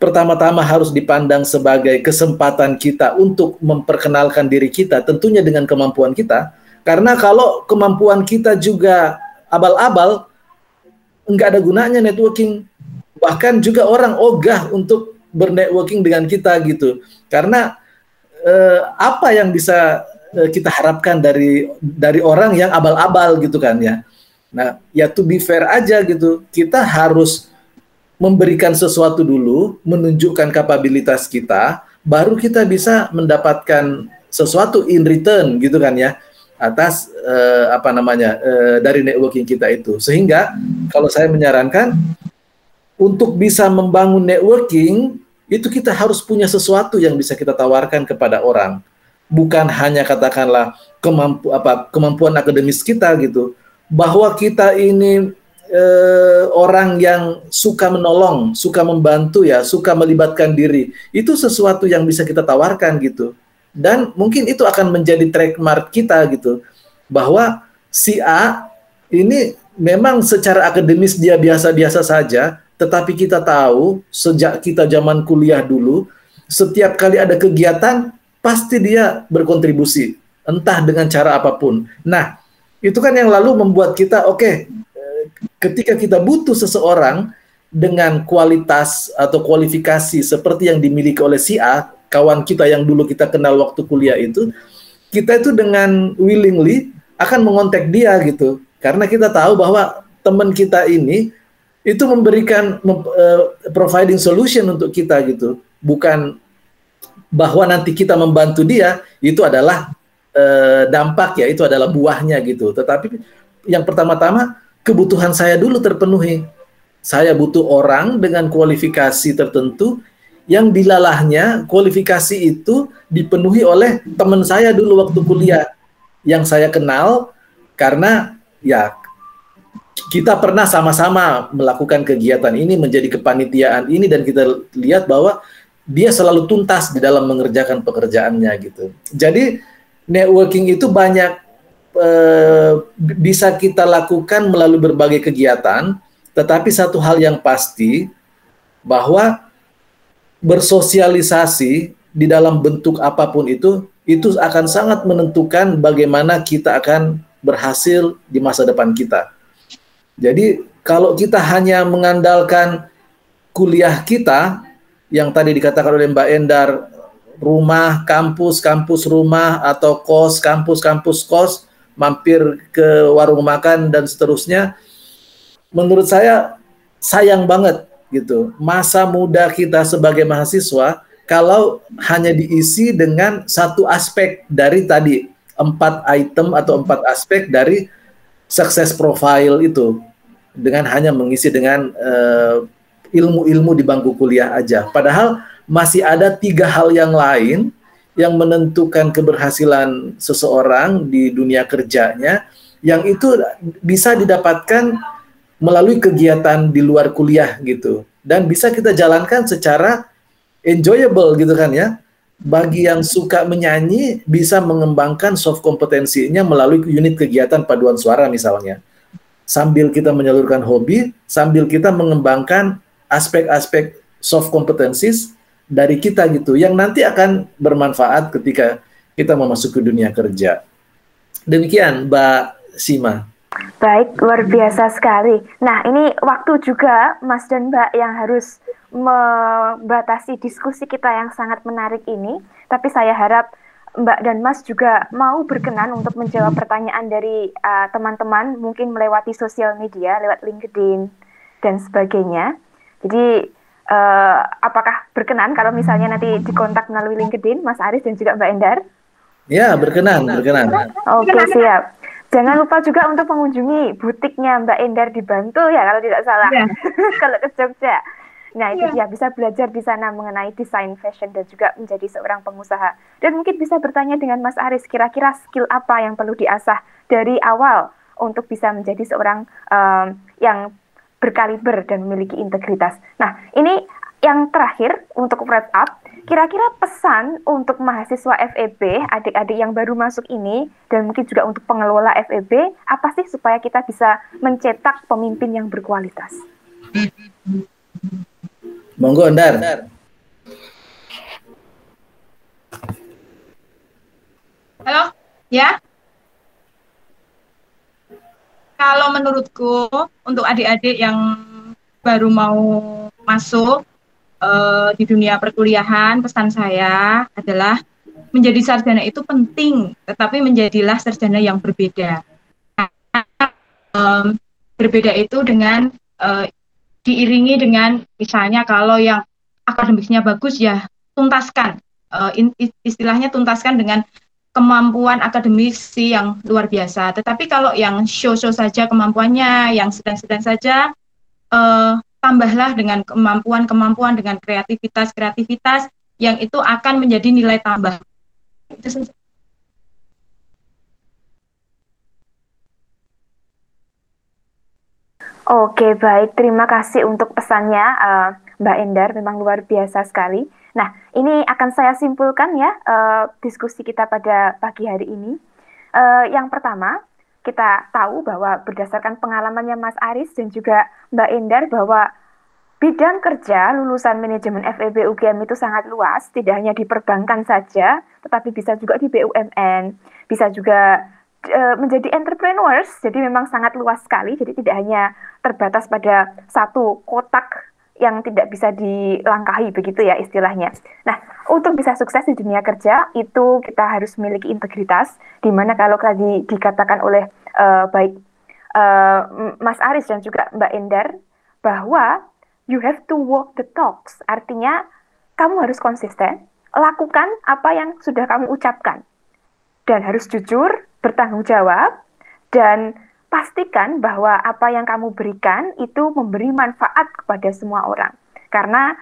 pertama-tama harus dipandang sebagai kesempatan kita untuk memperkenalkan diri kita tentunya dengan kemampuan kita karena kalau kemampuan kita juga abal-abal nggak ada gunanya networking. Bahkan juga orang ogah untuk bernetworking dengan kita gitu. Karena eh, apa yang bisa eh, kita harapkan dari dari orang yang abal-abal gitu kan ya. Nah, ya to be fair aja gitu. Kita harus memberikan sesuatu dulu, menunjukkan kapabilitas kita, baru kita bisa mendapatkan sesuatu in return gitu kan ya atas uh, apa namanya uh, dari networking kita itu. Sehingga kalau saya menyarankan untuk bisa membangun networking itu kita harus punya sesuatu yang bisa kita tawarkan kepada orang. Bukan hanya katakanlah kemampu apa kemampuan akademis kita gitu. Bahwa kita ini uh, orang yang suka menolong, suka membantu ya, suka melibatkan diri. Itu sesuatu yang bisa kita tawarkan gitu dan mungkin itu akan menjadi trademark kita gitu bahwa si A ini memang secara akademis dia biasa-biasa saja tetapi kita tahu sejak kita zaman kuliah dulu setiap kali ada kegiatan pasti dia berkontribusi entah dengan cara apa pun nah itu kan yang lalu membuat kita oke okay, eh, ketika kita butuh seseorang dengan kualitas atau kualifikasi seperti yang dimiliki oleh si A kawan kita yang dulu kita kenal waktu kuliah itu, kita itu dengan willingly akan mengontak dia gitu. Karena kita tahu bahwa teman kita ini itu memberikan uh, providing solution untuk kita gitu. Bukan bahwa nanti kita membantu dia itu adalah uh, dampak ya, itu adalah buahnya gitu. Tetapi yang pertama-tama kebutuhan saya dulu terpenuhi. Saya butuh orang dengan kualifikasi tertentu yang dilalahnya kualifikasi itu dipenuhi oleh teman saya dulu waktu kuliah yang saya kenal karena ya kita pernah sama-sama melakukan kegiatan ini menjadi kepanitiaan ini dan kita lihat bahwa dia selalu tuntas di dalam mengerjakan pekerjaannya gitu. Jadi networking itu banyak eh, bisa kita lakukan melalui berbagai kegiatan, tetapi satu hal yang pasti bahwa bersosialisasi di dalam bentuk apa pun itu itu akan sangat menentukan bagaimana kita akan berhasil di masa depan kita. Jadi kalau kita hanya mengandalkan kuliah kita yang tadi dikatakan oleh Mbak Endar rumah, kampus, kampus rumah atau kos, kampus, kampus kos, mampir ke warung makan dan seterusnya menurut saya sayang banget gitu. Masa muda kita sebagai mahasiswa kalau hanya diisi dengan satu aspek dari tadi empat item atau empat aspek dari sukses profile itu dengan hanya mengisi dengan uh, ilmu-ilmu di bangku kuliah aja. Padahal masih ada tiga hal yang lain yang menentukan keberhasilan seseorang di dunia kerjanya yang itu bisa didapatkan melalui kegiatan di luar kuliah gitu dan bisa kita jalankan secara enjoyable gitu kan ya bagi yang suka menyanyi bisa mengembangkan soft kompetensinya melalui unit kegiatan paduan suara misalnya. Sambil kita menyalurkan hobi sambil kita mengembangkan aspek-aspek soft competencies dari kita gitu yang nanti akan bermanfaat ketika kita memasuki dunia kerja. Demikian Mbak Sima Baik, luar biasa sekali. Nah, ini waktu juga Mas dan Mbak yang harus membatasi diskusi kita yang sangat menarik ini. Tapi saya harap Mbak dan Mas juga mau berkenan untuk menjawab pertanyaan dari uh, teman-teman, uh, mungkin melewati sosial media, lewat LinkedIn dan sebagainya. Jadi, uh, apakah berkenan kalau misalnya nanti dikontak melalui LinkedIn, Mas Aris dan juga Mbak Endar? Ya, berkenan, berkenan. Oke, okay, siap. Jangan lupa juga untuk mengunjungi butiknya Mbak Endar di Bantul ya kalau tidak salah. Yeah. kalau ke Jogja. Nah, itu yeah. dia bisa belajar di sana mengenai desain fashion dan juga menjadi seorang pengusaha. Dan mungkin bisa bertanya dengan Mas Aris, kira-kira skill apa yang perlu diasah dari awal untuk bisa menjadi seorang um, yang berkaliber dan memiliki integritas. Nah, ini yang terakhir untuk wrap up, kira-kira pesan untuk mahasiswa FEB, adik-adik yang baru masuk ini, dan mungkin juga untuk pengelola FEB, apa sih supaya kita bisa mencetak pemimpin yang berkualitas? Monggo, Ndar. Halo, ya? kalau menurutku untuk adik-adik yang baru mau masuk uh, di dunia perkuliahan, pesan saya adalah menjadi sarjana itu penting, tetapi menjadilah sarjana yang berbeda. Um, berbeda itu dengan uh, diiringi dengan misalnya kalau yang akademiknya bagus ya tuntaskan uh, istilahnya tuntaskan dengan kemampuan akademisi yang luar biasa. Tetapi kalau yang show-show saja kemampuannya, yang sedang-sedang saja uh, tambahlah dengan kemampuan-kemampuan dengan kreativitas-kreativitas yang itu akan menjadi nilai tambah. Oke, baik. Terima kasih untuk pesannya, uh, Mbak Endar. Memang luar biasa sekali. Nah, ini akan saya simpulkan ya uh, diskusi kita pada pagi hari ini. Uh, yang pertama, kita tahu bahwa berdasarkan pengalamannya Mas Aris dan juga Mbak Endar bahwa bidang kerja lulusan manajemen FEB UGM itu sangat luas, tidak hanya di perbankan saja, tetapi bisa juga di BUMN, bisa juga uh, menjadi entrepreneurs. Jadi memang sangat luas sekali, jadi tidak hanya terbatas pada satu kotak yang tidak bisa dilangkahi begitu ya istilahnya. Nah, untuk bisa sukses di dunia kerja itu kita harus memiliki integritas di mana kalau tadi dikatakan oleh uh, baik uh, Mas Aris dan juga Mbak Endar bahwa you have to walk the talks. Artinya kamu harus konsisten, lakukan apa yang sudah kamu ucapkan. Dan harus jujur, bertanggung jawab dan pastikan bahwa apa yang kamu berikan itu memberi manfaat kepada semua orang. Karena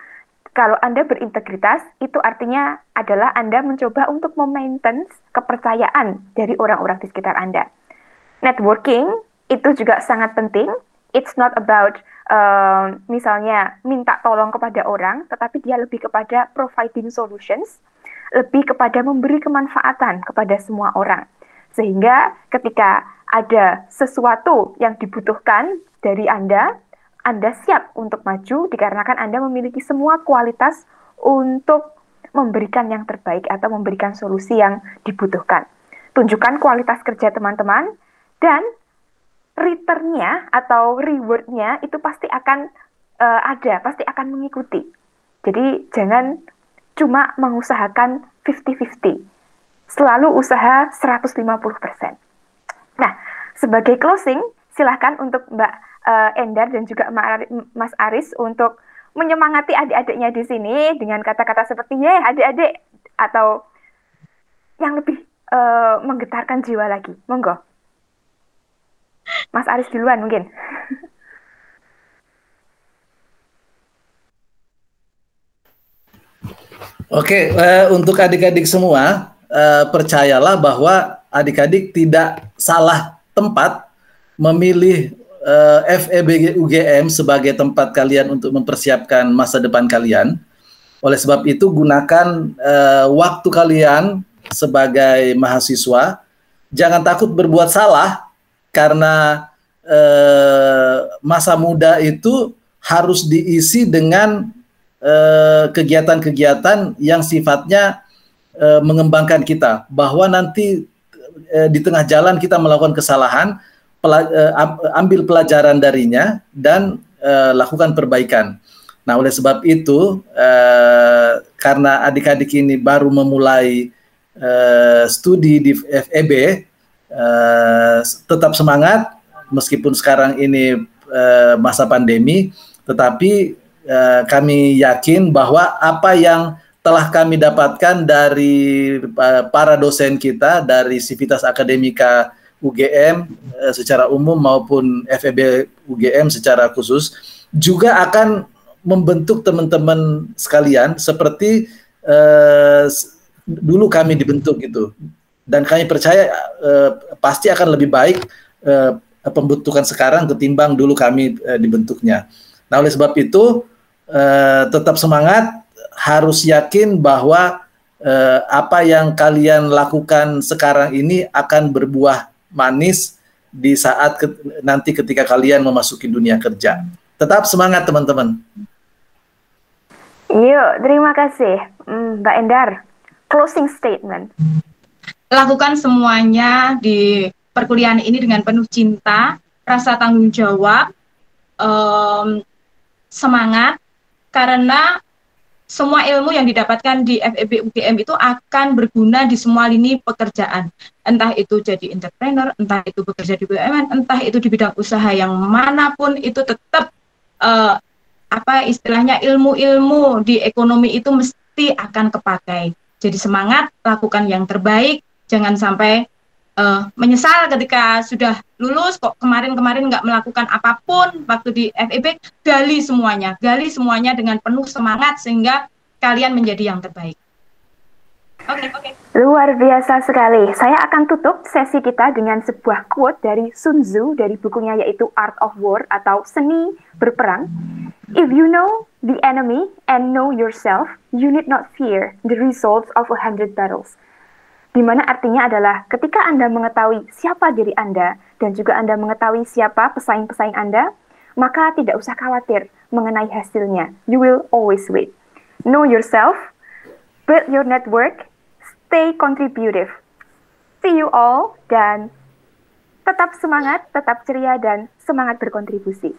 kalau Anda berintegritas, itu artinya adalah Anda mencoba untuk memaintain kepercayaan dari orang-orang di sekitar Anda. Networking itu juga sangat penting. It's not about uh, misalnya minta tolong kepada orang, tetapi dia lebih kepada providing solutions, lebih kepada memberi kemanfaatan kepada semua orang. Sehingga ketika ada sesuatu yang dibutuhkan dari Anda, Anda siap untuk maju dikarenakan Anda memiliki semua kualitas untuk memberikan yang terbaik atau memberikan solusi yang dibutuhkan. Tunjukkan kualitas kerja teman-teman dan returnnya atau rewardnya itu pasti akan uh, ada, pasti akan mengikuti. Jadi jangan cuma mengusahakan 50-50. Selalu usaha 150%. Nah, sebagai closing, silahkan untuk Mbak uh, Endar dan juga Mas Aris untuk menyemangati adik-adiknya di sini dengan kata-kata seperti ya adik-adik atau yang lebih uh, menggetarkan jiwa lagi. Monggo. Mas Aris duluan mungkin. Oke, uh, untuk adik-adik semua, uh, percayalah bahwa adik-adik tidak salah tempat memilih uh, eh, FEB UGM sebagai tempat kalian untuk mempersiapkan masa depan kalian. Oleh sebab itu gunakan uh, waktu kalian sebagai mahasiswa. Jangan takut berbuat salah karena uh, masa muda itu harus diisi dengan kegiatan-kegiatan uh, yang sifatnya uh, mengembangkan kita. Bahwa nanti eh, di tengah jalan kita melakukan kesalahan, pela, eh, ambil pelajaran darinya dan eh, lakukan perbaikan. Nah, oleh sebab itu, eh, karena adik-adik ini baru memulai eh, studi di FEB, eh, tetap semangat meskipun sekarang ini eh, masa pandemi, tetapi eh, kami yakin bahwa apa yang telah kami dapatkan dari uh, para dosen kita dari Sivitas Akademika UGM eh, secara umum maupun FEB UGM secara khusus juga akan membentuk teman-teman sekalian seperti uh, dulu kami dibentuk gitu dan kami percaya uh, pasti akan lebih baik uh, pembentukan sekarang ketimbang dulu kami uh, dibentuknya. Nah oleh sebab itu uh, tetap semangat harus yakin bahwa eh, apa yang kalian lakukan sekarang ini akan berbuah manis di saat ke, nanti ketika kalian memasuki dunia kerja. Tetap semangat teman-teman. Yuk, terima kasih hmm, Mbak Endar. Closing statement. Lakukan semuanya di perkuliahan ini dengan penuh cinta rasa tanggung jawab, um, semangat, karena semua ilmu yang didapatkan di FEB UGM itu akan berguna di semua lini pekerjaan. Entah itu jadi entrepreneur, entah itu bekerja di BUMN, entah itu di bidang usaha yang mana pun itu tetap uh, apa istilahnya ilmu-ilmu di ekonomi itu mesti akan kepakai. Jadi semangat, lakukan yang terbaik, jangan sampai uh, menyesal ketika sudah lulus kok kemarin-kemarin nggak melakukan apa pun waktu di FEB gali semuanya gali semuanya dengan penuh semangat sehingga kalian menjadi yang terbaik. Oke, okay, oke. Okay. Luar biasa sekali. Saya akan tutup sesi kita dengan sebuah quote dari Sun Tzu dari bukunya yaitu Art of War atau Seni Berperang. If you know the enemy and know yourself, you need not fear the results of a hundred battles di mana artinya adalah ketika Anda mengetahui siapa diri Anda dan juga Anda mengetahui siapa pesaing-pesaing Anda, maka tidak usah khawatir mengenai hasilnya. You will always win. Know yourself, build your network, stay contributive. See you all dan tetap semangat, tetap ceria dan semangat berkontribusi.